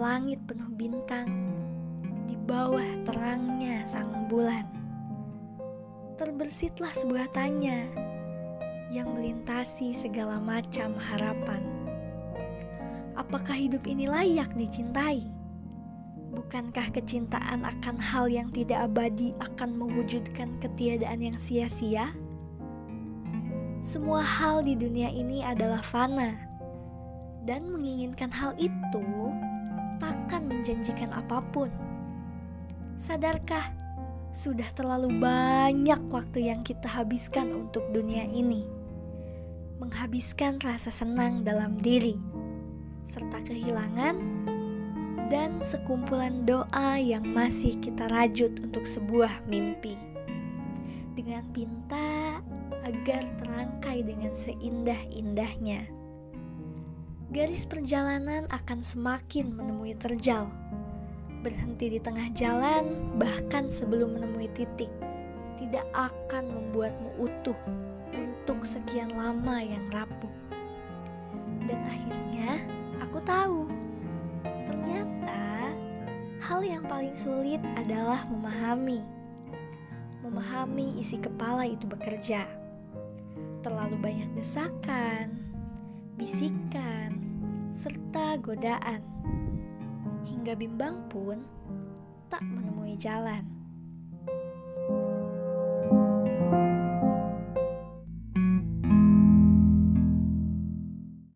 langit penuh bintang, di bawah terangnya sang bulan. Terbersitlah sebuah tanya yang melintasi segala macam harapan. Apakah hidup ini layak dicintai? Bukankah kecintaan akan hal yang tidak abadi akan mewujudkan ketiadaan yang sia-sia? Semua hal di dunia ini adalah fana, dan menginginkan hal itu takkan menjanjikan apa pun. Sadarkah, sudah terlalu banyak waktu yang kita habiskan untuk dunia ini, menghabiskan rasa senang dalam diri, serta kehilangan, dan sekumpulan doa yang masih kita rajut untuk sebuah mimpi. Dengan pinta agar terangkai dengan seindah-indahnya. Garis perjalanan akan semakin menemui terjal. Berhenti di tengah jalan, bahkan sebelum menemui titik, tidak akan membuatmu utuh untuk sekian lama yang rapuh. Dan akhirnya, aku tahu ternyata hal yang paling sulit adalah memahami memahami isi kepala itu bekerja. Terlalu banyak desakan, bisikan, serta godaan. Hingga bimbang pun tak menemui jalan.